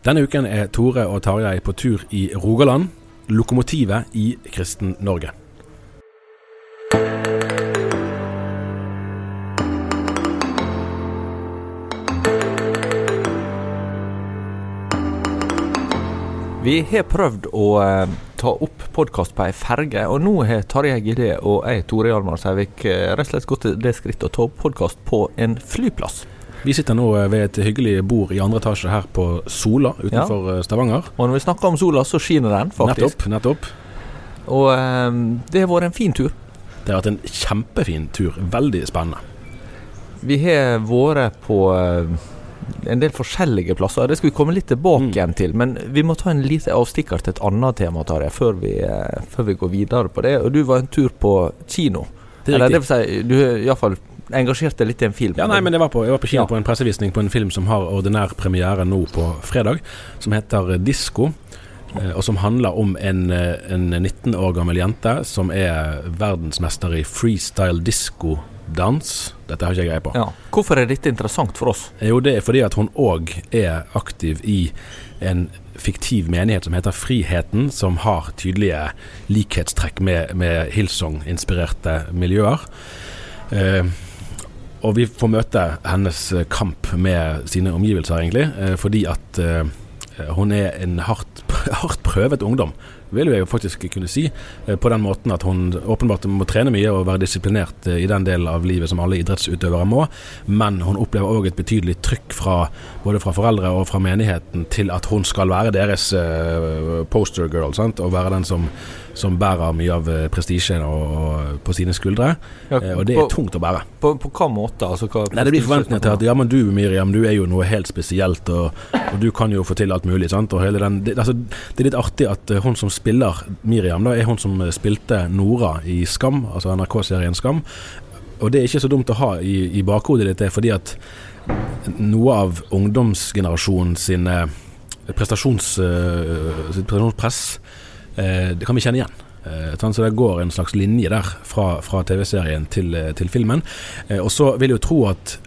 Denne uken er Tore og Tarjei på tur i Rogaland, lokomotivet i Kristen-Norge. Vi har prøvd å eh, ta opp podkast på ei ferge, og nå har Tarjei Gidé og jeg, Tore Hjalmar Sævik, eh, rett og slett gått til det skrittet å ta opp podkast på en flyplass. Vi sitter nå eh, ved et hyggelig bord i andre etasje her på Sola utenfor ja. Stavanger. Og når vi snakker om sola, så skinner den faktisk. Nettopp. nettopp. Og um, det har vært en fin tur. Det har vært en kjempefin tur. Veldig spennende. Vi har vært på eh, en del forskjellige plasser. Det skal vi komme litt tilbake Mm. igjen til. Men vi må ta en liten avstikker til et annet tema, Tarjei, før, vi, eh, før vi går videre på det. Og du var en tur på kino. Det er Eller det vil si, du har iallfall engasjert deg litt i en film. Ja, nei, men jeg var på, jeg var på kino Ja. på en pressevisning på en film som har ordinær premiere nå på fredag, som heter Disko. eh, Og som handler om en, eh, en 19 år gammel jente som er verdensmester i freestyle disco-dans. Dette har ikke jeg greie på. Ja. Hvorfor er dette interessant for oss? Jo, det er fordi at hun òg er aktiv i en fiktiv menighet som heter Friheten, som har tydelige likhetstrekk med, med Hillsong-inspirerte miljøer. Eh, og vi får møte hennes eh, kamp med sine omgivelser, egentlig, eh, fordi at eh, hun er en hardt, hardt prøvet ungdom, vil jo jeg faktisk kunne si. På den måten at hun åpenbart må trene mye og være disiplinert i den delen av livet som alle idrettsutøvere må, men hun opplever òg et betydelig trykk fra både fra foreldre og fra menigheten til at hun skal være deres postergirl, poster girl, sant? og være den som, som bærer mye av eh, prestisjen og på sine skuldre. Ja, og det er på, tungt å bære. på, på hva måte? Altså, hva, Nei, Det blir forventninger til at ja, men du Miriam, du er jo noe helt spesielt, og, og du kan jo få til alt mulig. sant? Og hele den, det, altså, det er litt artig at eh, hun som spiller Miriam, da, er hun som eh, spilte Nora i Skam, altså NRK-serien Skam. Og det er ikke så dumt å ha i, i bakhodet ditt, det fordi at noe av ungdomsgenerasjonen eh, prestasjonspress, eh, det kan vi kjenne igjen. Eh, så det går en slags linje der fra, fra TV-serien til, eh, til filmen. Eh, og så vil jeg jo tro at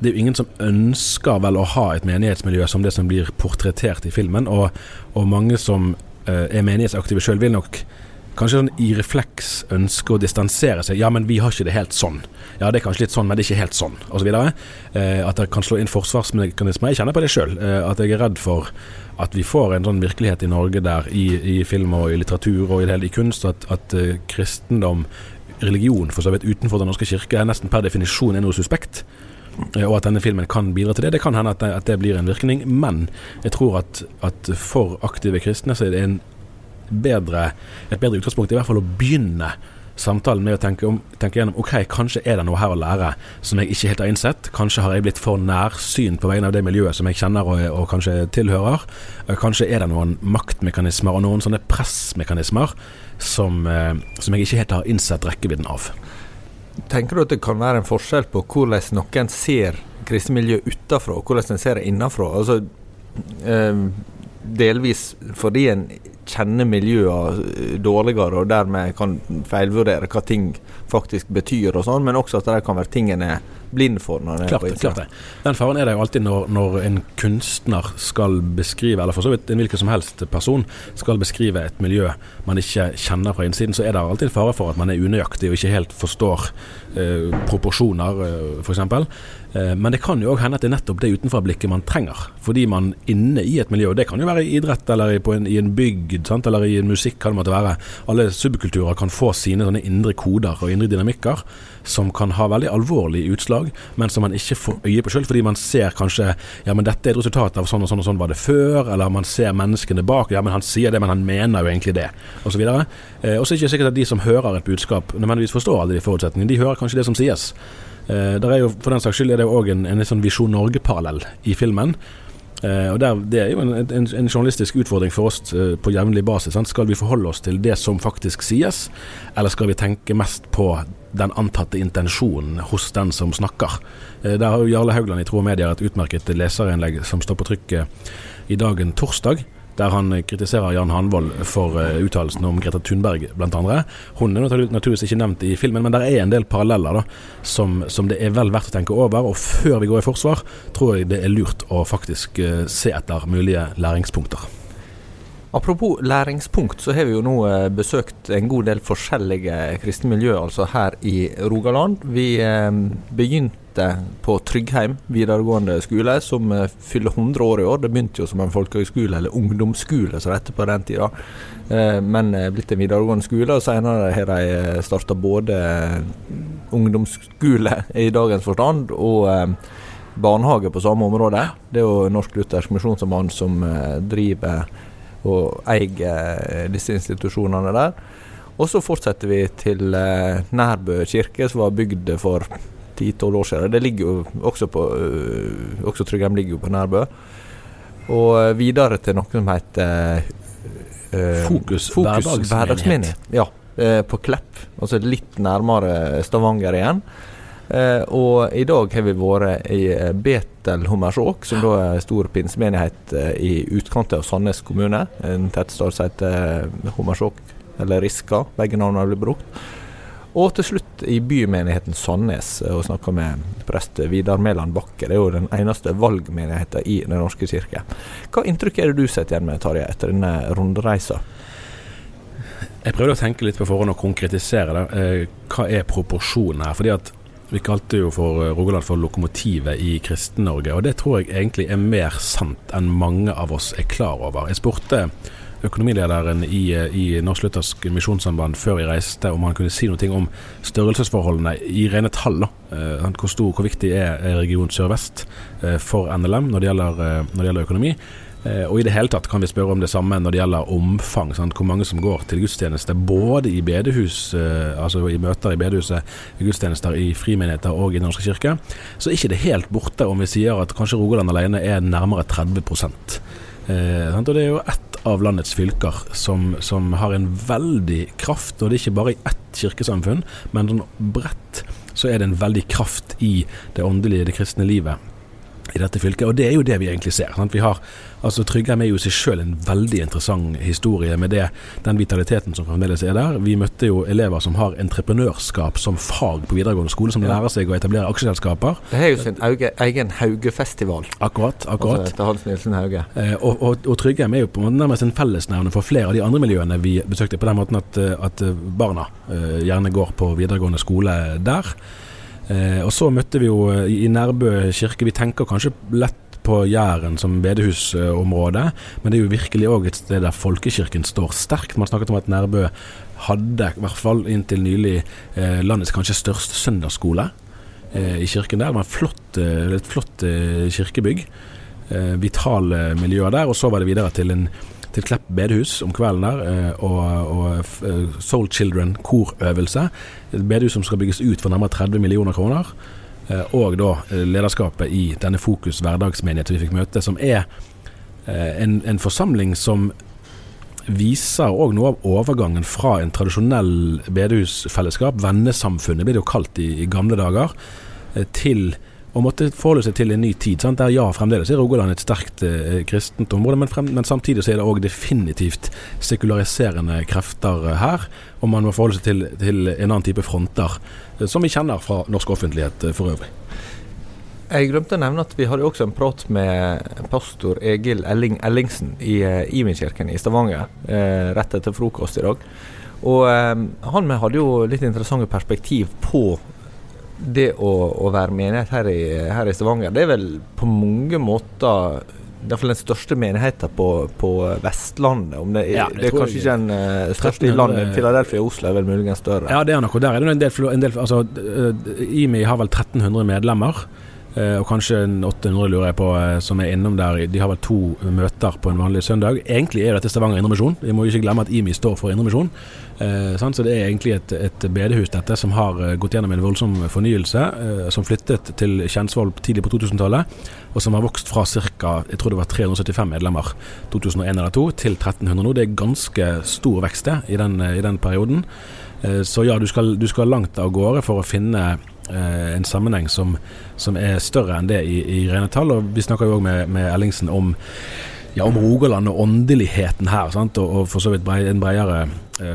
det er jo ingen som ønsker vel å ha et menighetsmiljø som det som blir portrettert i filmen, og, og mange som eh, er menighetsaktive sjøl, vil nok kanskje sånn i refleks ønske å distansere seg. Ja, men vi har ikke det helt sånn. Ja, det er kanskje litt sånn, men det er ikke helt sånn, osv. Eh, at det kan slå inn forsvarsmekanismer. Jeg kjenner på det sjøl, eh, at jeg er redd for at vi får en sånn virkelighet i Norge der, i, i film og i litteratur og i det hele i kunst, at, at uh, kristendom, religion for så vidt utenfor Den norske kirke, er nesten per definisjon er noe suspekt. Eh, Og at denne filmen kan bidra til det. Det kan hende at det, at det blir en virkning, men jeg tror at, at for aktive kristne så er det en bedre, et bedre utgangspunkt i hvert fall å begynne samtalen med å tenke, om, tenke gjennom ok, kanskje er det noe her å lære som jeg ikke helt har innsett. Kanskje har jeg blitt for nærsynt på vegne av det miljøet som jeg kjenner og, og kanskje tilhører. Eh, Kanskje er det noen maktmekanismer og noen sånne pressmekanismer som, eh, som jeg ikke helt har innsett rekkevidden av. Tenker du at det kan være en forskjell på hvordan noen ser kristne miljø utenfra, og hvordan en ser det innenfra. Altså, eh, delvis fordi en kjenner miljøene dårligere, og dermed kan feilvurdere hva ting faktisk betyr og sånn, men også at det kan være ting en er blind for når en er Klart på klart det. Den faren er det jo alltid når, når en kunstner skal beskrive, eller for så vidt en hvilken som helst person, skal beskrive et miljø man ikke kjenner fra innsiden, så er det alltid en fare for at man er unøyaktig og ikke helt forstår eh, proporsjoner, eh, f.eks. Eh, men det kan jo òg hende at det er nettopp det utenfra-blikket man trenger. Fordi man inne i et miljø, og det kan jo være i idrett eller en, i en bygd sant? eller i en musikk, hva det måtte være. Alle subkulturer kan få sine sånne indre koder og indre dynamikker som kan ha veldig alvorlige utslag, men som man ikke får øye på sjøl, fordi man ser kanskje ja, men dette er et resultat av sånn og sånn og sånn var det før, eller man ser menneskene bak, ja, men han sier det, men han mener jo egentlig det, osv. videre. og så er det ikke sikkert at de som hører et budskap, nødvendigvis forstår alle de forutsetningene. De hører kanskje det som sies. Eh, der er jo, For den saks skyld er det òg en, en sånn Visjon Norge-parallell i filmen. Uh, og der, Det er jo en, en, en, journalistisk utfordring for oss uh, på jevnlig basis. Sant? Skal vi forholde oss til det som faktisk sies, eller skal vi tenke mest på den antatte intensjonen hos den som snakker? Uh, der har jo Jarle Haugland i Tro og Medier et utmerket leserinnlegg som står på trykket i dagen torsdag der han kritiserer Jan Hanvold for uh, uttalelsen om Greta Thunberg, bl.a. Hun er naturligvis ikke nevnt i filmen, men det er en del paralleller da, som, som, det er vel verdt å tenke over. Og før vi går i forsvar, tror jeg det er lurt å faktisk uh, se etter mulige læringspunkter. Apropos læringspunkt, så har vi jo nå eh, besøkt en god del forskjellige kristne miljøer altså her i Rogaland. Vi begynte på Tryggheim videregående skole, som eh, fyller 100 år i år. Det begynte jo som en folkehøgskole, eller ungdomsskole som det het på den tida. Eh, men er blitt en videregående skole, og senere har de starta både ungdomsskole i dagens forstand og barnehage på samme område. Det er jo Norsk Luthersk Misjonssamband som driver og eier disse institusjonene der. Og så fortsetter vi til Nærbø kirke, som var bygd for ti-tolv år siden. Det ligger jo også på uh, Også Tryggheim ligger jo på Nærbø. Og øh, videre til noe som heter uh, Fokus, Fokus hverdagsmenighet. Ja, uh, på Klepp. Altså litt nærmere Stavanger igjen. Uh, og i dag har vi vært i Betel Hummersåk, som da er stor pinsemenighet i utkanten av Sandnes kommune. En tettstad som heter Hummersåk, eller Riska. Begge navnene blitt brukt. Og til slutt i bymenigheten Sandnes og snakka med prest Vidar Mæland Bakke. Det er jo den eneste valgmenigheten i Den norske kirke. Hva inntrykk er det du sitter igjen med, Tarjei, etter denne rundreisa? Jeg prøvde å tenke litt på forhånd og konkretisere det. Eh, hva er proporsjonen her? Fordi at vi kalte jo for eh, Rogaland for lokomotivet i Kristen-Norge, og det tror jeg egentlig er mer sant enn mange av oss er klar over. Jeg spurte økonomilederen i, i Norsk Luthersk Misjonssamband før vi reiste, om han kunne si noe om størrelsesforholdene i rene tall. Uh, hvor, stor, hvor viktig er region Sør-Vest uh, for NLM når det gjelder, når det gjelder økonomi. og i det hele tatt kan vi spørre om det samme når det gjelder omfang. Sant? Hvor mange som går til gudstjeneste både i bedehus, altså i møter i bedehuset, gudstjenester i frimenigheter og i Den norske kirke. Så er ikke det helt borte om vi sier at kanskje Rogaland alene er nærmere 30 eh, Og det er jo ett av landets fylker som, som, har en veldig kraft, og det er ikke bare i ett kirkesamfunn, men sånn bredt så er det en veldig kraft i det åndelige, det kristne livet i dette fylket. Og det er jo det vi egentlig ser. Sant? Vi har, altså Tryggheim er jo i seg sjøl en veldig interessant historie med det, den vitaliteten som fremdeles er der. Vi møtte jo elever som har entreprenørskap som fag på videregående skole, som ja. lærer seg å etablere aksjeselskaper. Det har jo sin egen Haugefestival. Akkurat. akkurat. Altså Hans Nilsen Hauge. Eh, og, og, og Tryggheim er jo på en måte nærmest en fellesnevner for flere av de andre miljøene vi besøkte, på den måten at, at barna eh, gjerne går på videregående skole der. Eh, og så møtte vi jo eh, i Nærbø kirke Vi tenker kanskje lett på Jæren som bedehusområde, men det er jo virkelig òg et sted der folkekirken står sterkt. Man snakket om at Nærbø hadde, i hvert fall inntil nylig, eh, landets kanskje største søndagsskole eh, i kirken der. Det var flott, eh, et flott kirkebygg. vitale miljøer der. Og så var det videre til en til Klepp bedehus om kvelden der, og, og Soul Children korøvelse. Et bedehus som skal bygges ut for nærmere 30 millioner kroner. Eh, og da lederskapet i denne Fokus hverdagsmenigheten vi fikk møte, som er en, en forsamling som viser òg noe av overgangen fra en tradisjonell bedehusfellesskap, vennesamfunnet blir det jo kalt i, i gamle dager, til og måtte forholde seg til en ny tid. Sant? Der ja, fremdeles er Rogaland et sterkt eh, kristent område, men, frem, men, samtidig så er det òg definitivt sekulariserende krefter eh, her. Og man må forholde seg til, til en annen type fronter, eh, som vi kjenner fra norsk offentlighet eh, for øvrig. Jeg glemte å nevne at vi hadde også en prat med pastor Egil Elling Ellingsen i uh, Imekirken i Stavanger uh, rett etter frokost i dag. Og han hadde jo litt interessante perspektiv på det å, å være menighet her i, her i, Stavanger, det er vel på mange måter Iallfall den største menigheten på, på Vestlandet. Om det, ja, det, det er kanskje ikke den uh, største i landet. Philadelphia og Oslo er vel muligens større. Ja, det er noe. Der er det en del, en del altså, IMI har vel 1300 medlemmer. Uh, og kanskje 800 lurer jeg på uh, som er innom der. De har vel to møter på en vanlig søndag. Egentlig er dette Stavanger Indremisjon. Vi må ikke glemme at IMI står for Indremisjon. Eh, så det er egentlig et, et, bedehus dette som har eh, gått gjennom en voldsom fornyelse. Eh, som flyttet til Kjensvoll tidlig på 2000-tallet, og som har vokst fra ca. jeg tror det var 375 medlemmer 2001 eller 2002 til 1300 nå. Det er ganske stor vekst i den, i den perioden. Eh, så ja, du skal, du skal, langt av gårde for å finne eh, en sammenheng som, som, er større enn det i, i rene tall. Og vi snakker jo òg med, med Ellingsen om ja, om Rogaland og åndeligheten her, sant? og, og for så vidt en bredere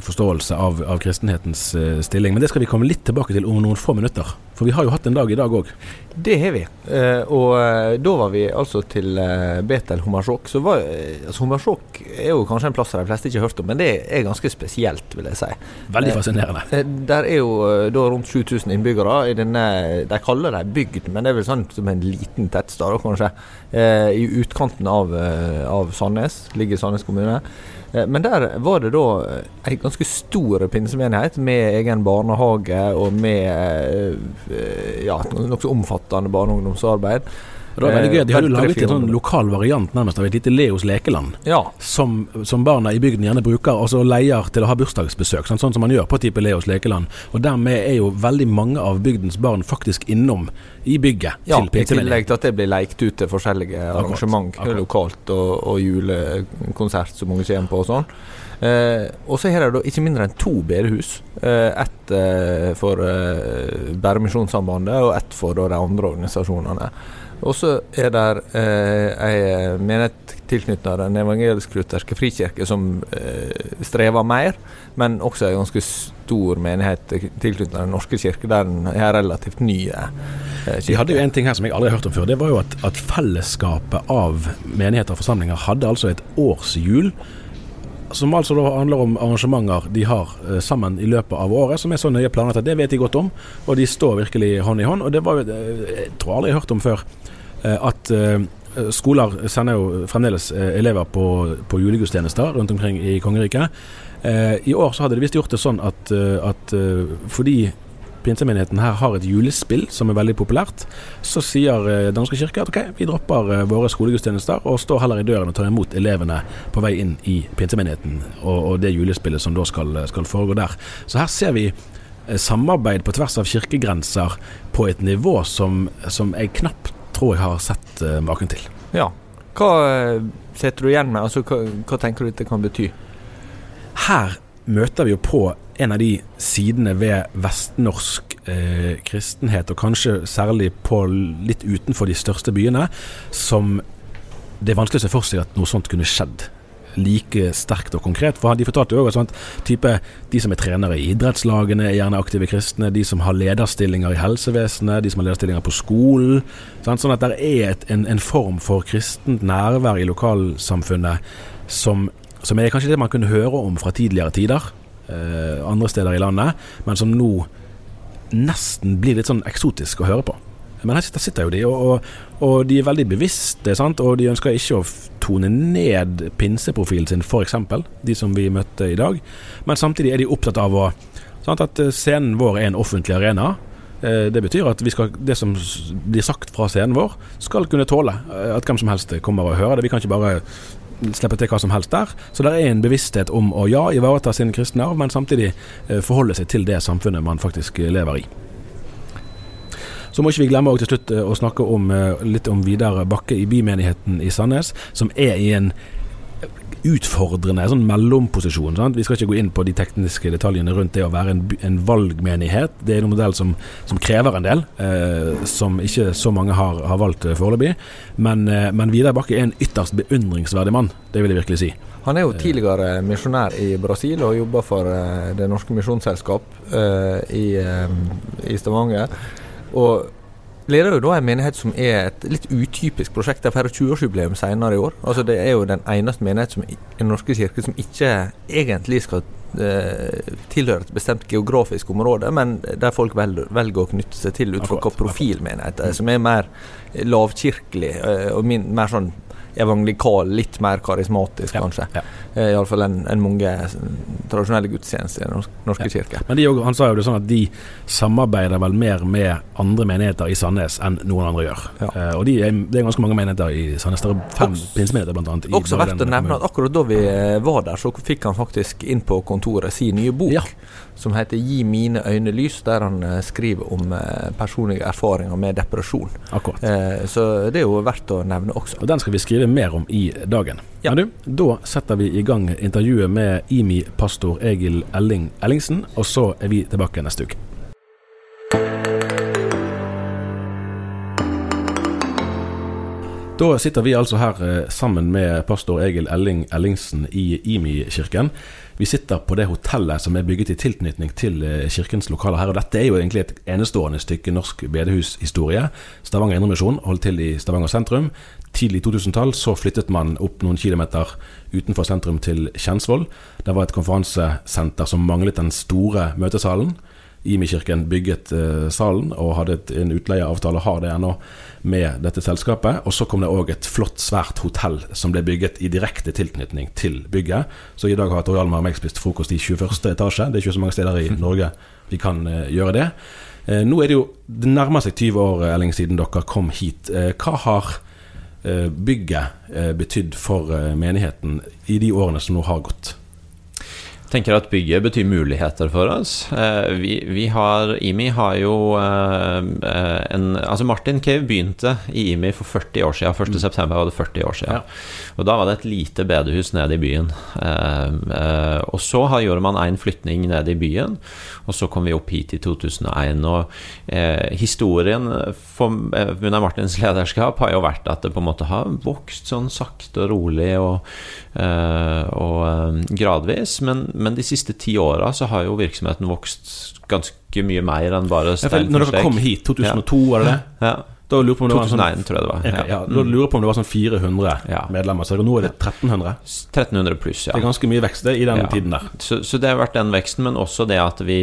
forståelse av, av kristenhetens eh, stilling. Men det skal vi komme litt tilbake til om noen få minutter. For vi har jo hatt en dag i dag òg. Det har vi. Eh, og eh, da var vi altså til eh, Betel Hummersåk. Så var, eh, altså Hummersåk er jo kanskje en plass de fleste ikke har hørt om, men det er ganske spesielt, vil jeg si. Veldig fascinerende. der er jo da rundt 7000 innbyggere. I denne, de kaller det bygd, men det er vel sånn som en liten tettstad, kanskje. I utkanten av, av Sandnes, ligger Sandnes kommune. Eh, men der var det da ei eh, ganske stor pinsemenighet med egen barnehage og med eh, ja, nokså omfattende barne- og ungdomsarbeid. Og det var veldig gøy. De hadde jo laget en sånn lokal variant nærmest av et lite Leos lekeland. Ja. Som, som, barna i bygden gjerne bruker og så leier til å ha bursdagsbesøk. Sånn, sånn som man gjør på type Leos lekeland. Og dermed er jo veldig mange av bygdens barn faktisk innom i bygget ja, til I tillegg til at det blir lekt ut til forskjellige arrangement Akkurat. lokalt, og, og julekonsert som mange kommer på og sånn. Eh, og så har de ikke mindre enn to bedehus. Eh, ett eh, for eh, Bæremisjonssambandet og ett for da, de andre organisasjonene. Og så er det eh, ei menighet tilknyttet Den evangelisk-lutherske frikirke som eh, strever mer, men også en ganske stor menighet tilknyttet Den norske kirke, der den er relativt ny. Eh, De hadde jo en ting her som jeg aldri har hørt om før. Det var jo at, at fellesskapet av menigheter og forsamlinger hadde altså et årshjul som altså da handler om arrangementer de har eh, sammen i løpet av året, som er så nøye planlagt at det vet de godt om. Og de står virkelig hånd i hånd. Og det var jo, eh, jeg tror aldri jeg har hørt om før, eh, at eh, skoler sender jo fremdeles eh, elever på, på julegudstjenester rundt omkring i kongeriket. Eh, I år så hadde de visst gjort det sånn at, at fordi pinsemenigheten her har et julespill som er veldig populært, så sier eh, Danske kirke at ok, vi dropper eh, våre skolegudstjenester og står heller i døren og tar imot elevene på vei inn i pinsemenigheten og, og det julespillet som da skal, skal foregå der. Så her ser vi eh, samarbeid på tvers av kirkegrenser på et nivå som, som jeg knapt tror jeg har sett uh, maken til. Ja. Hva setter du igjen med? Altså, hva, hva tenker du dette kan bety? Her møter vi jo på en av de sidene ved vestnorsk eh, kristenhet, og kanskje særlig på litt utenfor de største byene, som det er vanskelig å se for seg at noe sånt kunne skjedd like sterkt og konkret. For De fortalte jo også type, de som er trenere i idrettslagene, er gjerne aktive kristne. De som har lederstillinger i helsevesenet, de som har lederstillinger på skolen. Sant? Sånn at det er et, en, en, form for kristent nærvær i lokalsamfunnet som, som er kanskje det man kunne høre om fra tidligere tider eh, andre steder i landet, men som nå nesten blir litt sånn eksotisk å høre på. Men her sitter jo de, og, og, de er veldig bevisste, sant? og de ønsker ikke å tone ned pinseprofilen sin, f.eks., de som vi møtte i dag. Men samtidig er de opptatt av å, sant? at eh, scenen vår er en offentlig arena. Eh, det betyr at skal, det som blir sagt fra scenen vår, skal kunne tåle eh, at hvem som helst kommer og hører det. Vi kan ikke bare slippe til hva som helst der. Så det er en bevissthet om å ja, ivareta sin kristne arv, men samtidig forholde seg til det samfunnet man faktisk lever i. Så må ikke vi glemme til slutt eh, å snakke om, litt om Vidar Bakke i bymenigheten i Sandnes, som er i en utfordrende sånn mellomposisjon. Sant? Vi skal ikke gå inn på de tekniske detaljene rundt det å være en, en valgmenighet. Det er en modell som, som krever en del, eh, som ikke så mange har, har valgt eh, foreløpig. Men, eh, men Vidar Bakke er en ytterst beundringsverdig mann, det vil jeg virkelig si. Han er jo tidligere misjonær i Brasil og jobber for Det norske misjonsselskap i, i Stavanger. Og leder jo da en menighet som er et litt utypisk prosjekt. De feirer 20-årsjubileum senere i år. Altså Det er jo den eneste menighet som, i Den norske kirke som ikke egentlig skal eh, tilhøre et bestemt geografisk område, men der folk velger, velger å knytte seg til ut fra hva profilmenighet er, som er mer lavkirkelig eh, og min, mer sånn evangelikal, litt mer karismatisk, kanskje. Ja. Eh, Iallfall enn en mange tradisjonelle gudstjenester i Den norske ja. kirke. Men de, han sa jo det sånn at de samarbeider vel mer med andre menigheter i Sandnes enn noen andre gjør. Ja. Eh, og de er, det er ganske mange menigheter i Sandnes. Det er fem pinsemenigheter, annet. Også verdt å nevne at akkurat da vi eh, var der, så fikk han faktisk inn på kontoret sin nye bok. Ja som heter 'Gi mine øyne lys', der han skriver om personlige erfaringer med depresjon. Akkurat. Eh, så det er jo verdt å nevne også. Og Den skal vi skrive mer om i dagen. Ja. Men du, Da setter vi i gang intervjuet med IMI-pastor Egil Elling Ellingsen, og så er vi tilbake neste uke. Da sitter vi altså her sammen med pastor Egil Elling Ellingsen i IMI-kirken. Vi sitter på det hotellet som er bygget i tilknytning til eh, kirkens lokaler her. og Dette er jo egentlig et enestående stykke norsk bedehushistorie. Stavanger Indremisjon holdt til i Stavanger sentrum. Tidlig 2000-tall så flyttet man opp noen kilometer utenfor sentrum til Kjensvoll. Det var et konferansesenter som manglet den store møtesalen. Imi-kirken bygget uh, salen og hadde en utleieavtale, har det ennå, med dette selskapet. Og så kom det òg et flott, svært hotell som ble bygget i direkte tilknytning til bygget. Så i dag har Tor Hjalmar og meg spist frokost i 21. etasje. Det er ikke så mange steder i Norge vi kan uh, gjøre det. Uh, nå er det jo Det nærmer seg 20 år Elling, siden dere kom hit. hva har bygget betydd for menigheten i de årene som nå har gått? Tenker at bygget betyr muligheter for oss. Eh, vi, vi har IMI har jo eh, en Altså, Martin Cave begynte i IMI for 40 år siden. 1.9. Mm. var det 40 år siden. Ja. Og da var det et lite bedehus nede i byen. Eh, og så gjorde man en flytning nede i byen, og så kom vi opp hit i 2001. Og historien for, under Martins lederskap har jo vært at det på en måte har vokst sånn sakte og rolig og, og gradvis. men men de siste ti åra så har jo virksomheten vokst ganske mye mer enn bare stein Når dere kom hit, 2002 ja. var det det? Ja. Da lurer på om det 2009, var sånn, tror jeg det var. Ja. ja da lurer jeg på om det var sånn 400 ja. medlemmer. Så nå er det 1300? 1300 pluss, ja. Det er ganske mye vekst i den tiden der. Så, så, det har vært den veksten, men også det at vi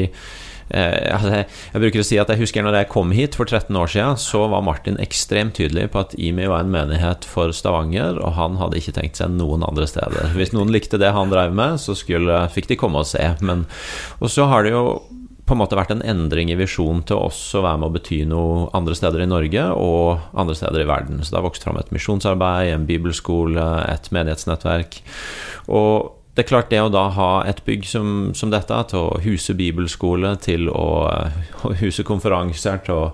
Eh, altså, jeg bruker å si at jeg husker når jeg kom hit for 13 år siden, så var Martin ekstremt tydelig på at IMI var en menighet for Stavanger, og han hadde ikke tenkt seg noen andre steder. Hvis noen likte det han drev med, så skulle, fikk de komme og se. Men, og så har det jo på en måte vært en endring i visjonen til oss å være med å bety noe andre steder i Norge og andre steder i verden. Så det har vokst fram et misjonsarbeid, en bibelskole, et menighetsnettverk. Og det er klart, det å da ha et bygg som, som dette, til å huse bibelskole, til å, å huse konferanser, til å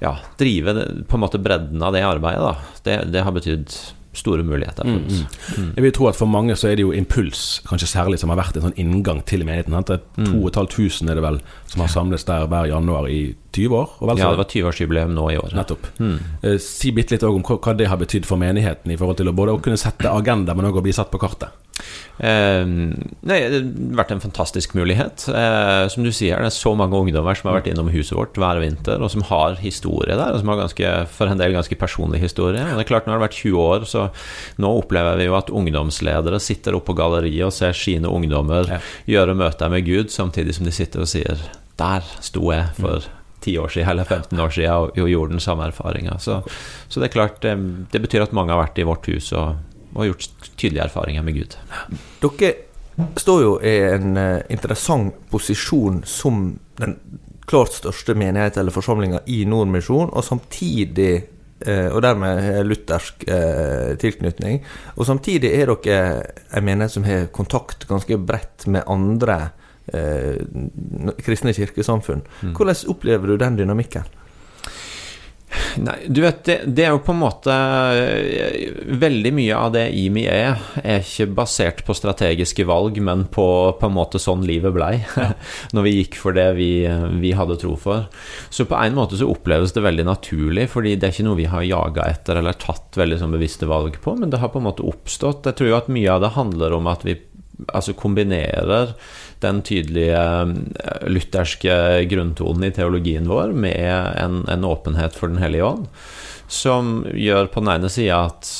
ja, drive det, på en måte bredden av det arbeidet, da, det, det har betydd store muligheter for. Mm, mm. Jeg vil tro at for mange så er det jo impuls, kanskje særlig, som har vært en sånn inngang til menigheten. Mm. 2500 er det vel som har samles der hver januar i 20 år? ja, det var 20-årsjubileum nå i år. Nettopp. Mm. Eh, si bitte litt om hva det har betydd for menigheten i forhold til å både å kunne sette agenda, men òg å bli satt på kartet. Eh, nei, det har vært en fantastisk mulighet. Eh, som du sier, det er så mange ungdommer som har vært innom huset vårt hver vinter, og som har historie der, og som har ganske, for en del ganske personlig historie. Og det er klart, Nå har det vært 20 år, så nå opplever vi jo at ungdomsledere sitter oppe på galleriet og ser sine ungdommer ja. gjøre møter med Gud, samtidig som de sitter og sier 'Der sto jeg for' mm. 10 år siden eller 15 år siden og, gjorde den samme erfaringa. Så, så, det er klart, det, det betyr at mange har vært i vårt hus og og har gjort tydelige erfaringer med Gud. Dere står jo i en uh, interessant posisjon som den klart største menighet eller forsamlinga i Nordmisjon, og samtidig uh, og dermed luthersk uh, tilknytning. Og samtidig er dere en menighet som har kontakt ganske bredt med andre kristne kirkesamfunn. Mm. Hvordan opplever du den dynamikken? Nei, du vet, det, det, er jo på en måte veldig mye av det IMI er, er ikke basert på strategiske valg, men på, på en måte sånn livet blei. Når vi gikk for det vi, vi, hadde tro for. Så på en måte så oppleves det veldig naturlig, fordi det er ikke noe vi har jaga etter eller tatt veldig sånn bevisste valg på, men det har på en måte oppstått. Jeg tror jo at mye av det handler om at vi altså kombinerer den tydelige eh, lutherske grunntonen i teologien vår med en, en åpenhet for Den hellige ånd, som gjør på den ene sida at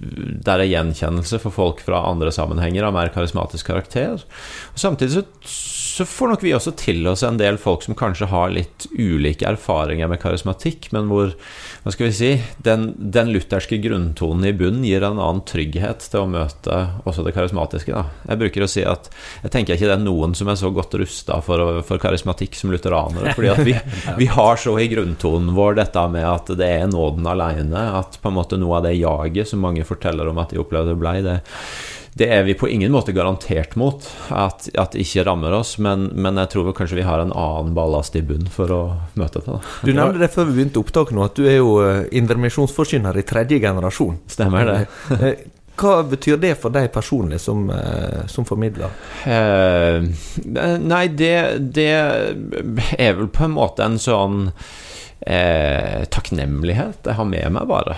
det er gjenkjennelse for folk fra andre sammenhenger av mer karismatisk karakter. Og samtidig så så får nok vi også til oss en del folk som kanskje har litt ulike erfaringer med karismatikk, men hvor hva skal vi si, den, den lutherske grunntonen i bunnen gir en annen trygghet til å møte også det karismatiske. Da. Jeg bruker å si at jeg tenker ikke det er noen som er så godt rusta for, for, karismatikk som lutheranere. fordi at vi, vi, har så i grunntonen vår dette med at det er nåden aleine, at på en måte noe av det jaget som mange forteller om at de opplevde blei, det det er vi på ingen måte garantert mot at, at ikke rammer oss, men, men, jeg tror vel kanskje vi har en annen ballast i bunn for å møte det. Du nevnte det før vi begynte opptaket nå, at du er jo eh, i tredje generasjon. Stemmer det. Eh, hva betyr det for deg personlig som, eh, som formidler? Eh, nei, det, det, er vel på en måte en sånn eh, takknemlighet jeg har med meg, bare.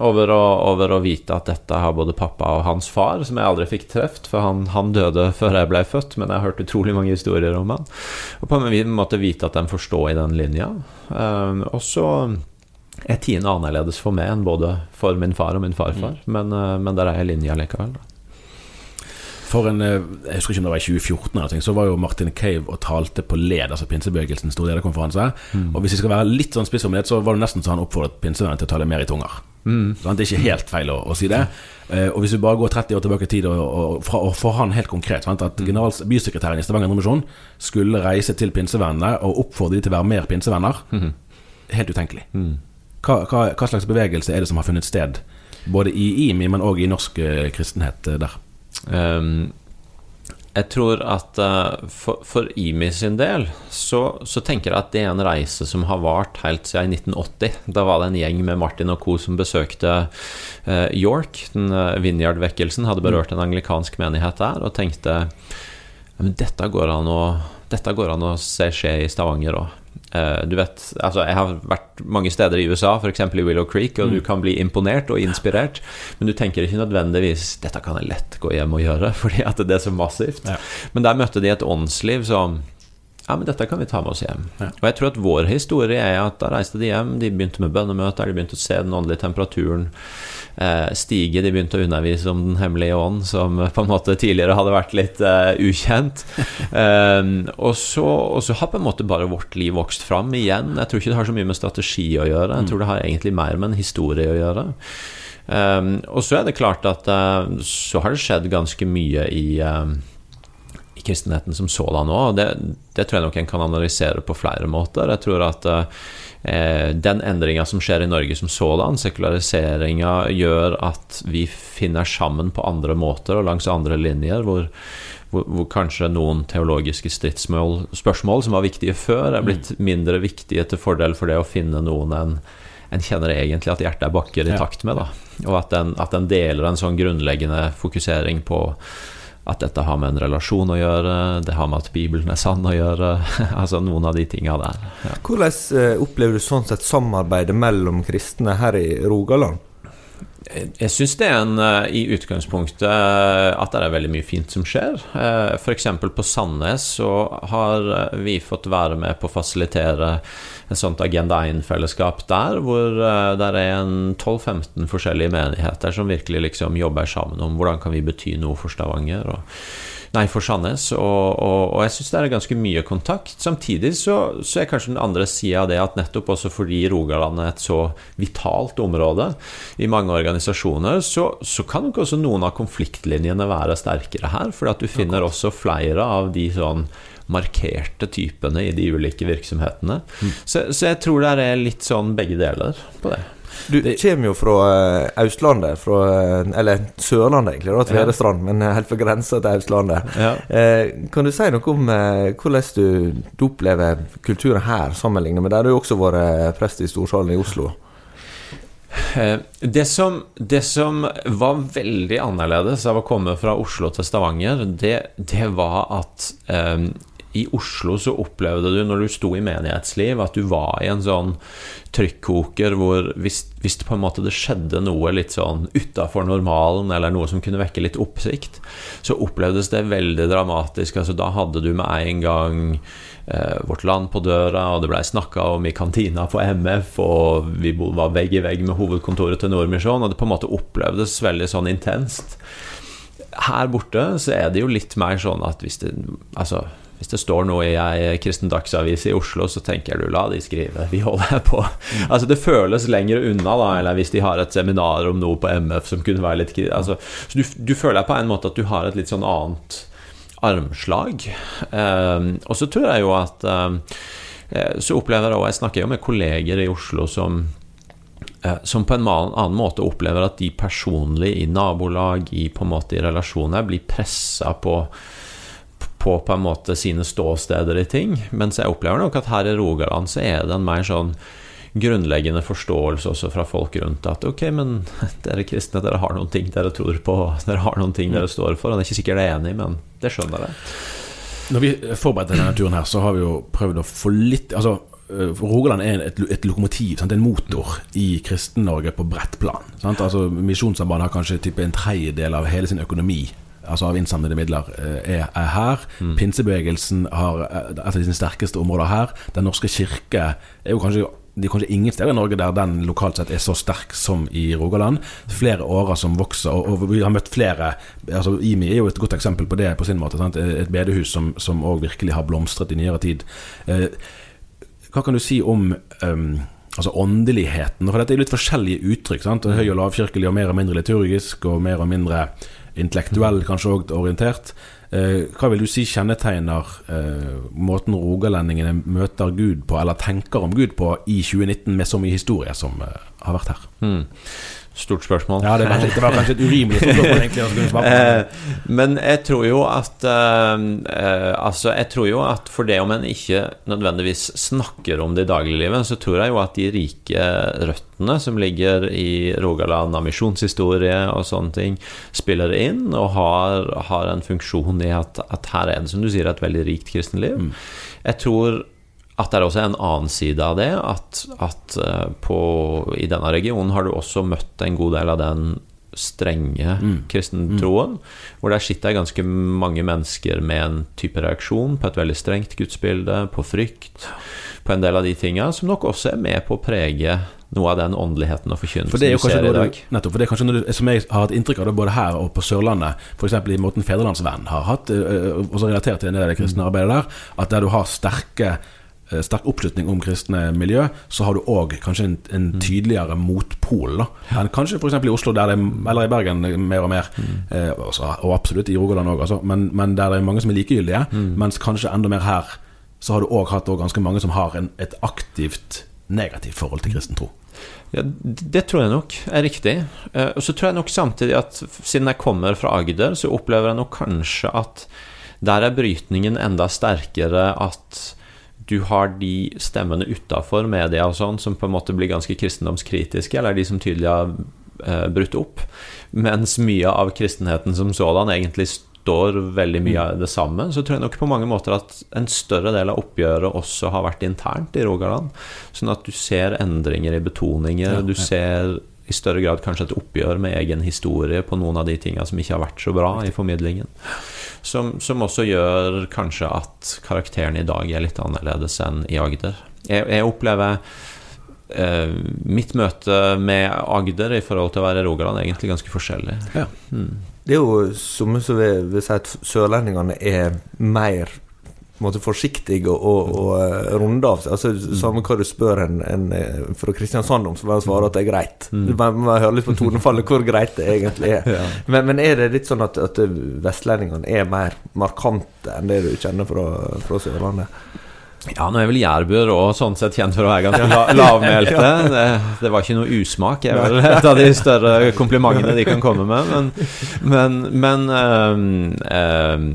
Over å, over å, vite at dette har både pappa og hans far, som jeg aldri fikk truffet, for han, han, døde før jeg ble født, men jeg har hørt utrolig mange historier om han. Og på en måte vite at de forstår i den linja. Um, og så er Tine annerledes for meg enn både for min far og min farfar, mm. men, uh, men der er jeg linja likevel. Da. For en, eh, jeg husker ikke om det var i 2014, eller, så var jo Martin Cave og talte på LED, altså pinsebevegelsens store lederkonferanse. Mm. Og hvis vi skal være litt sånn spissformulert, så var det nesten så han oppfordret pinsevennene til å tale mer i tunger. Mm. Så det er ikke helt feil å, å si det. Uh, og hvis vi bare går 30 år tilbake i tid, og, og, fra, og for han helt konkret sant, At generals, bysekretæren i Stavanger Nordmisjon skulle reise til pinsevennene og oppfordre de til å være mer pinsevenner. Mm. Helt utenkelig. Mm. Hva, hva, hva, slags bevegelse er det som har funnet sted, både i IMI, men òg i norsk uh, kristenhet uh, der? Um, jeg tror at uh, for, for, IMI sin del så, så, tenker jeg at det er en reise som har vart helt siden 1980. Da var det en gjeng med Martin og co. som besøkte uh, York. Den uh, Vinjard-vekkelsen hadde berørt en anglikansk menighet der, og tenkte men dette går an å, dette går an å se skje i Stavanger òg. Uh, du vet, altså Jeg har vært mange steder i USA, f.eks. i Willow Creek, og mm. du kan bli imponert og inspirert, men du tenker ikke nødvendigvis 'dette kan jeg lett gå hjem og gjøre', fordi at det er så massivt. Ja. Men der møtte de et åndsliv som ja, men dette kan vi ta med oss hjem. Ja. Og jeg tror at vår historie er at da reiste de hjem, de begynte med bønnemøter, de begynte å se den åndelige temperaturen eh, stige. De begynte å undervise om Den hemmelige ånd, som på en måte tidligere hadde vært litt eh, ukjent. eh, og, så, og, så, har på en måte bare vårt liv vokst fram igjen. Jeg tror ikke det har så mye med strategi å gjøre. Jeg tror det har egentlig mer med en historie å gjøre. Um, og så er det klart at uh, så har det skjedd ganske mye i uh, kristenheten som sådan òg. Det, det tror jeg nok en kan analysere på flere måter. Jeg tror at eh, den endringa som skjer i Norge som sådan, sekulariseringa, gjør at vi finner sammen på andre måter og langs andre linjer, hvor, hvor, hvor kanskje noen teologiske stridsspørsmål som var viktige før, er blitt mm. mindre viktige til fordel for det å finne noen en en kjenner egentlig at hjertet er bakker i takt med. Da. Og at en, at en deler en sånn grunnleggende fokusering på at dette har med en relasjon å gjøre, det har med at Bibelen er sann å gjøre. altså noen av de tinga der. Ja. Hvordan eh, opplever du sånn sett samarbeidet mellom kristne her i Rogaland? Jeg syns det er en eh, i utgangspunktet eh, at det er veldig mye fint som skjer. F.eks. på Sandnes så har vi fått være med på å fasilitere et sånt Agenda 1-fellesskap der, hvor det er en 12-15 forskjellige menigheter som virkelig liksom jobber sammen om hvordan kan vi bety noe for Stavanger. og Nei, for Sandnes. Og, og, og jeg syns det er ganske mye kontakt. Samtidig så, så er kanskje den andre sida av det at nettopp også fordi Rogaland er et så vitalt område i mange organisasjoner, så, så kan nok også noen av konfliktlinjene være sterkere her. For at du finner også flere av de sånn markerte typene i de ulike virksomhetene. Mm. Så, så, jeg tror det er litt sånn begge deler på det. Du det, kommer jo fra uh, Østlandet, fra, uh, eller Sørlandet egentlig, da, Tvedestrand, ja. men uh, helt på grensa til Østlandet. Ja. kan du si noe om hvordan du, du, opplever kulturen her, sammenlignet med der du også vært prest i Storsalen i Oslo? Eh, det som, det som var veldig annerledes av å komme fra Oslo til Stavanger, det, det var at eh, i Oslo så opplevde du, når du sto i menighetsliv, at du var i en sånn trykkoker hvor hvis, hvis det på en måte det skjedde noe litt sånn utafor normalen, eller noe som kunne vekke litt oppsikt, så opplevdes det veldig dramatisk. Altså, da hadde du med en gang eh, Vårt Land på døra, og det blei snakka om i kantina på MF, og vi var vegg i vegg med hovedkontoret til Nordmisjon, og det på en måte opplevdes veldig sånn intenst. Her borte så er det jo litt mer sånn at hvis det Altså hvis det står noe i ei kristen dagsavis i Oslo, så tenker du la de skrive, vi holder på. Mm. Altså Det føles lenger unna, da, eller hvis de har et seminar om noe på MF som kunne være litt altså, Så du, du føler på en måte at du har et litt sånn annet armslag. Um, og så tror jeg jo at um, Så opplever jeg òg Jeg snakker jo med kolleger i Oslo som uh, som på en annen måte opplever at de personlig i nabolag, i på en måte i relasjoner, blir pressa på på på en måte sine ståsteder i ting. Mens jeg opplever nok at her i Rogaland så er det en mer sånn grunnleggende forståelse også fra folk rundt at ok, men dere kristne, dere har noen ting dere tror på, dere har noen ting dere står for. Og det er ikke sikkert jeg er enig, men det skjønner jeg. Når vi forberedte denne turen her, så har vi jo prøvd å få litt Altså, eh, Rogaland er et, et lokomotiv, sant? en motor i Kristen-Norge på bredt plan. Sant? Altså, Misjonssambandet har kanskje en tredjedel av hele sin økonomi altså av innsamlede midler, eh, er, er her. Mm. Pinsebevegelsen har eh, et av sine sterkeste områder her. Den norske kirke er jo kanskje det er kanskje ingen steder i Norge der den lokalt sett er så sterk som i Rogaland. Flere årer som vokser, og, vi har møtt flere altså IMI er jo et godt eksempel på det på sin måte. Sant? Et bedehus som òg virkelig har blomstret i nyere tid. Eh, hva kan du si om um, altså åndeligheten? For dette er litt forskjellige uttrykk. Sant? Høy og lavkirkelig og mer og mindre liturgisk og mer og mindre intellektuell kanskje òg orientert. Eh, hva vil du si kjennetegner eh, måten rogalendingene møter Gud på, eller tenker om Gud på, i 2019 med så mye historie som eh, har vært her? Mm. Stort spørsmål. Ja, det, var, det var kanskje et urimelig spørsmål. egentlig eh, Men jeg tror jo at eh, eh, Altså, jeg tror jo at for det om en ikke nødvendigvis snakker om det i dagliglivet, så tror jeg jo at de rike røttene som ligger i Rogaland av misjonshistorie og sånne ting, spiller inn og har, har en funksjon i at, at, her er det, som du sier, et veldig rikt kristenliv. Mm. Jeg tror at det er også en annen side av det. At, at eh, på, i denne regionen har du også møtt en god del av den strenge mm. kristentroen, mm. hvor der sitter ganske mange mennesker med en type reaksjon på et veldig strengt gudsbilde, på frykt, på en del av de tinga, som nok også er med på å prege noe av den åndeligheten og forkynnelsen vi ser i dag. Du, nettopp, for det er kanskje noe du, som jeg har hatt inntrykk av både her og på Sørlandet, f.eks. i måten Fedrelandsvenn har hatt, øh, også relatert til en del av det kristne arbeidet der, at der du har sterke Eh, sterk oppslutning om kristne miljø, så har du òg kanskje en, en, mm. tydeligere motpol da, enn kanskje f.eks. i Oslo, det, eller i Bergen mer og mer, mm. eh, og absolutt i Rogaland òg, altså, men, men, der det er mange som er likegyldige. Mm. Mens kanskje enda mer her, så har du òg hatt ganske mange som har en, et aktivt negativt forhold til kristen tro. Ja, det tror jeg nok er riktig. Eh, og så tror jeg nok samtidig at siden jeg kommer fra Agder, så opplever jeg nok kanskje at der er brytningen enda sterkere at du har de stemmene utafor media og sånn som på en måte blir ganske kristendomskritiske, eller de som tydelig har eh, brutt opp, mens mye av kristenheten som sådan egentlig står veldig mye av det samme, så tror jeg nok på mange måter at en større del av oppgjøret også har vært internt i Rogaland. Sånn at du ser endringer i betoninger, du ser i større grad kanskje et oppgjør med egen historie på noen av de tinga som ikke har vært så bra i formidlingen. Som, som, også gjør kanskje at karakteren i dag er litt annerledes enn i Agder. Jeg, jeg opplever eh, mitt møte med Agder i forhold til å være i Rogaland egentlig ganske forskjellig. Ja. Mm. Det er jo som vi vil si at sørlendingene er mer måte forsiktig og, og, og uh, runde av seg. Altså, mm. Samme hva du spør en, en eh, fra Kristiansand om, så må han svare at det er greit. Mm. Man må høre litt på tonefallet hvor greit det egentlig er. ja. men, men, er det litt sånn at, at vestlendingene er mer markante enn det du kjenner fra, fra Sørlandet? Ja, nå er vel jærbuer òg sånn sett kjent for å være ganske la lavmælte. Det, det, var ikke noe usmak, er vel et av de større komplimentene de kan komme med. Men, men, men um, um,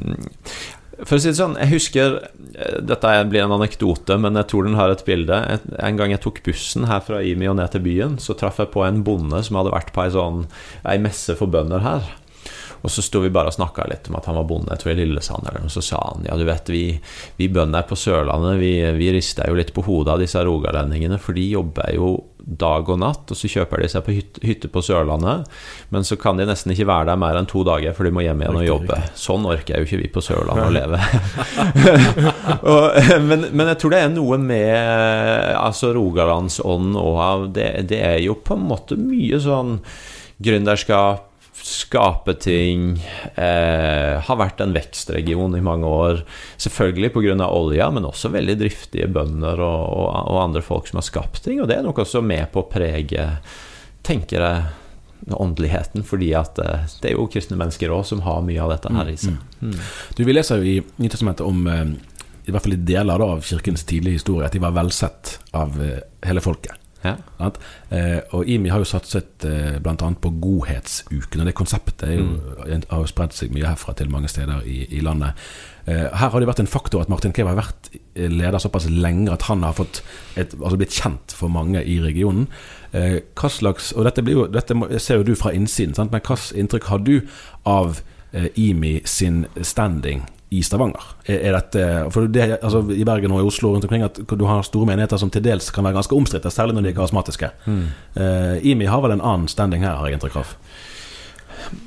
For å si det sånn, jeg husker eh, Dette blir en anekdote, men jeg tror den har et bilde. En gang jeg tok bussen her fra Imi og ned til byen, så traff jeg på en bonde som hadde vært på ei sånn messe for bønder her. Og så sto vi bare og snakka litt om at han var bonde, jeg tror i Lillesand eller noe. Så sa han ja, du vet, vi, vi bønder på Sørlandet, vi, vi rister jo litt på hodet av disse rogalendingene, for de jobber jo dag og natt, og så kjøper de seg på hytte, hytte på Sørlandet. Men så kan de nesten ikke være der mer enn to dager, for de må hjem igjen og jobbe. Sånn orker jo ikke vi på Sørlandet å leve. og, men, men, jeg tror det er noe med altså Rogalandsånden òg. Det, det er jo på en måte mye sånn gründerskap skape ting. Eh, har vært en vekstregion i mange år. Selvfølgelig pga. olja, men også veldig driftige bønder og, og, og, andre folk som har skapt ting. Og det er nok også med på å prege, tenker jeg, åndeligheten. Fordi eh, det er jo kristne mennesker òg som har mye av dette her i seg. Mm. Mm. Du, Vi leser jo i Nytestamentet om eh, i hvert fall i deler av kirkens tidlige historie at de var velsett av eh, hele folket. Ja. Eh, og IMI har jo satset eh, bl.a. på Godhetsuken. Og det konseptet jo, mm. har jo spredt seg mye herfra til mange steder i, i landet. Eh, her har det vært en faktor at Martin Klev har vært eh, leder såpass lenge at han har fått et, altså blitt kjent for mange i regionen. Eh, hva slags, og dette, jo, dette, ser jo du fra innsiden, sant? men slags inntrykk har du av IMI sin standing i Stavanger? Er, er dette, for det, altså, I Bergen og i Oslo rundt omkring at du har store menigheter som til dels kan være ganske omstridte, særlig når de er karismatiske. Mm. Uh, IMI har vel en annen standing her, har jeg inntrykk av?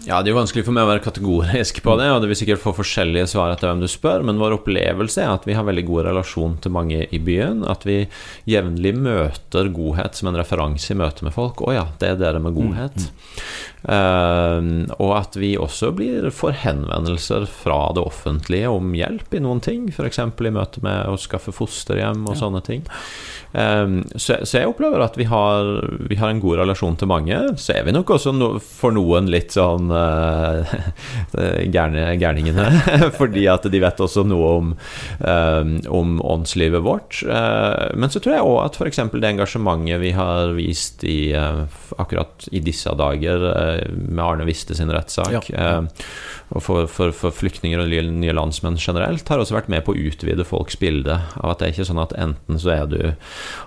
Ja, Det er jo vanskelig for meg å være kategorisk på det, og det vil sikkert få forskjellige svar etter hvem du spør, men vår opplevelse er at vi har veldig god relasjon til mange i byen. At vi jevnlig møter godhet som en referanse i møte med folk. 'Å ja, det er dere med godhet'. Mm. Uh, og at vi også blir får henvendelser fra det offentlige om hjelp i noen ting, f.eks. i møte med å skaffe fosterhjem og ja. sånne ting. Um, så, så, jeg opplever at vi har, vi har, en god relasjon til mange. Så er vi nok også no, for noen litt sånn uh, gærne, gærningene. fordi at de vet også noe om, um, om åndslivet vårt. Uh, men så tror jeg òg at f.eks. det engasjementet vi har vist i, uh, akkurat i disse dager med Arne Viste sin rettssak. Ja. Eh, og for, for, for, flyktninger og nye landsmenn generelt har også vært med på å utvide folks bilde av at det er ikke sånn at enten så er du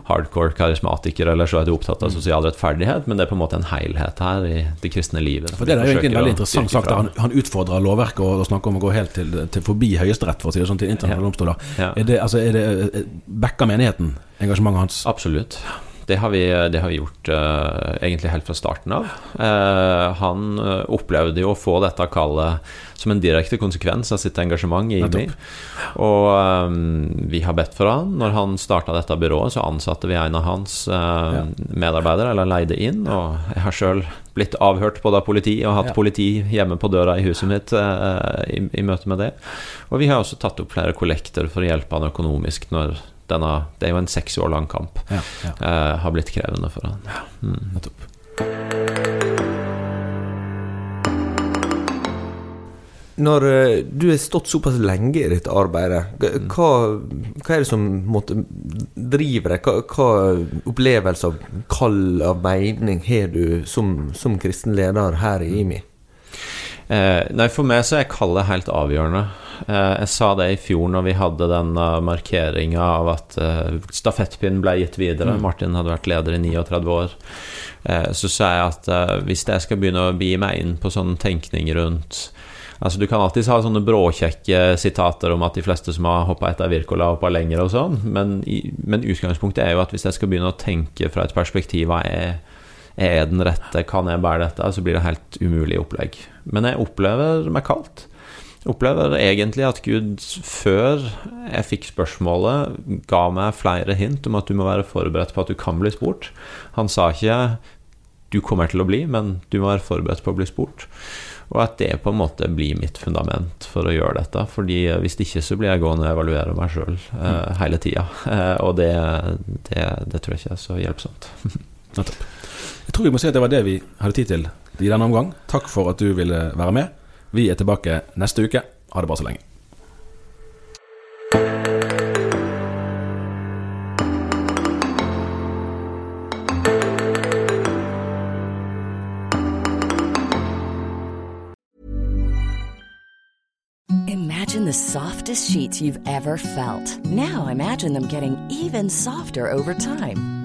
hardcore karismatiker, eller så er du opptatt av mm. sosial rettferdighet, men det er på en måte en helhet her i det kristne livet. For Det er jo egentlig en veldig interessant sak. Han, han utfordrer lovverket og, og, snakker om å gå helt til, til forbi Høyesterett, for å si det sånn, til internasjonale domstoler. Ja. Er det, altså, er det, eh, backer menigheten engasjementet hans? Absolutt. Det har vi, det har vi gjort uh, egentlig helt fra starten av. Uh, han opplevde jo å få dette kallet som en direkte konsekvens av sitt engasjement i IMI. Og um, vi har bedt for han. Når han starta dette byrået, så ansatte vi en av hans uh, medarbeidere, eller leide inn. Og jeg har sjøl blitt avhørt både av politi og hatt politi hjemme på døra i huset mitt i, i møte med det. Og vi har også tatt opp flere kollekter for å hjelpe han økonomisk når denne, det er jo en seks år lang kamp, ja, ja. Uh, har blitt krevende for han. Ja, mm. nettopp. Når uh, du har stått såpass lenge i dette arbeidet, mm. hva, hva er det som måtte drive deg? Hva, hva opplevelse av kall av mening har du som, som kristen leder her i IMI? Eh, nei, For meg så er kallet helt avgjørende. Eh, jeg sa det i fjor når vi hadde den uh, markeringa av at uh, stafettpinnen ble gitt videre. Mm. Martin hadde vært leder i 39 år. Eh, så sa jeg at uh, hvis jeg skal begynne å bi meg inn på sånn tenkning rundt Altså Du kan alltids ha sånne bråkjekke sitater om at de fleste som har hoppa etter Wirkola, hoppa lenger og sånn, men, men, utgangspunktet er jo at hvis jeg skal begynne å tenke fra et perspektiv hva er er jeg den rette, kan jeg bære dette, så blir det helt umulig opplegg. Men jeg opplever meg kaldt opplever egentlig at Gud, før jeg fikk spørsmålet, ga meg flere hint om at du må være forberedt på at du kan bli spurt. Han sa ikke 'du kommer til å bli', men 'du må være forberedt på å bli spurt'. Og at det på en måte blir mitt fundament for å gjøre dette. Fordi hvis ikke så blir jeg gående og evaluere meg sjøl eh, mm. hele tida. Eh, og det, det, det, tror jeg ikke er så hjelpsomt. jeg tror vi må si at det var det vi hadde tid til i denne omgang. Takk for at du ville være med. Vi er tilbake neste uke. Ha det bra så lenge. Imagine the softest sheets you've ever felt. Now imagine them getting even softer over time.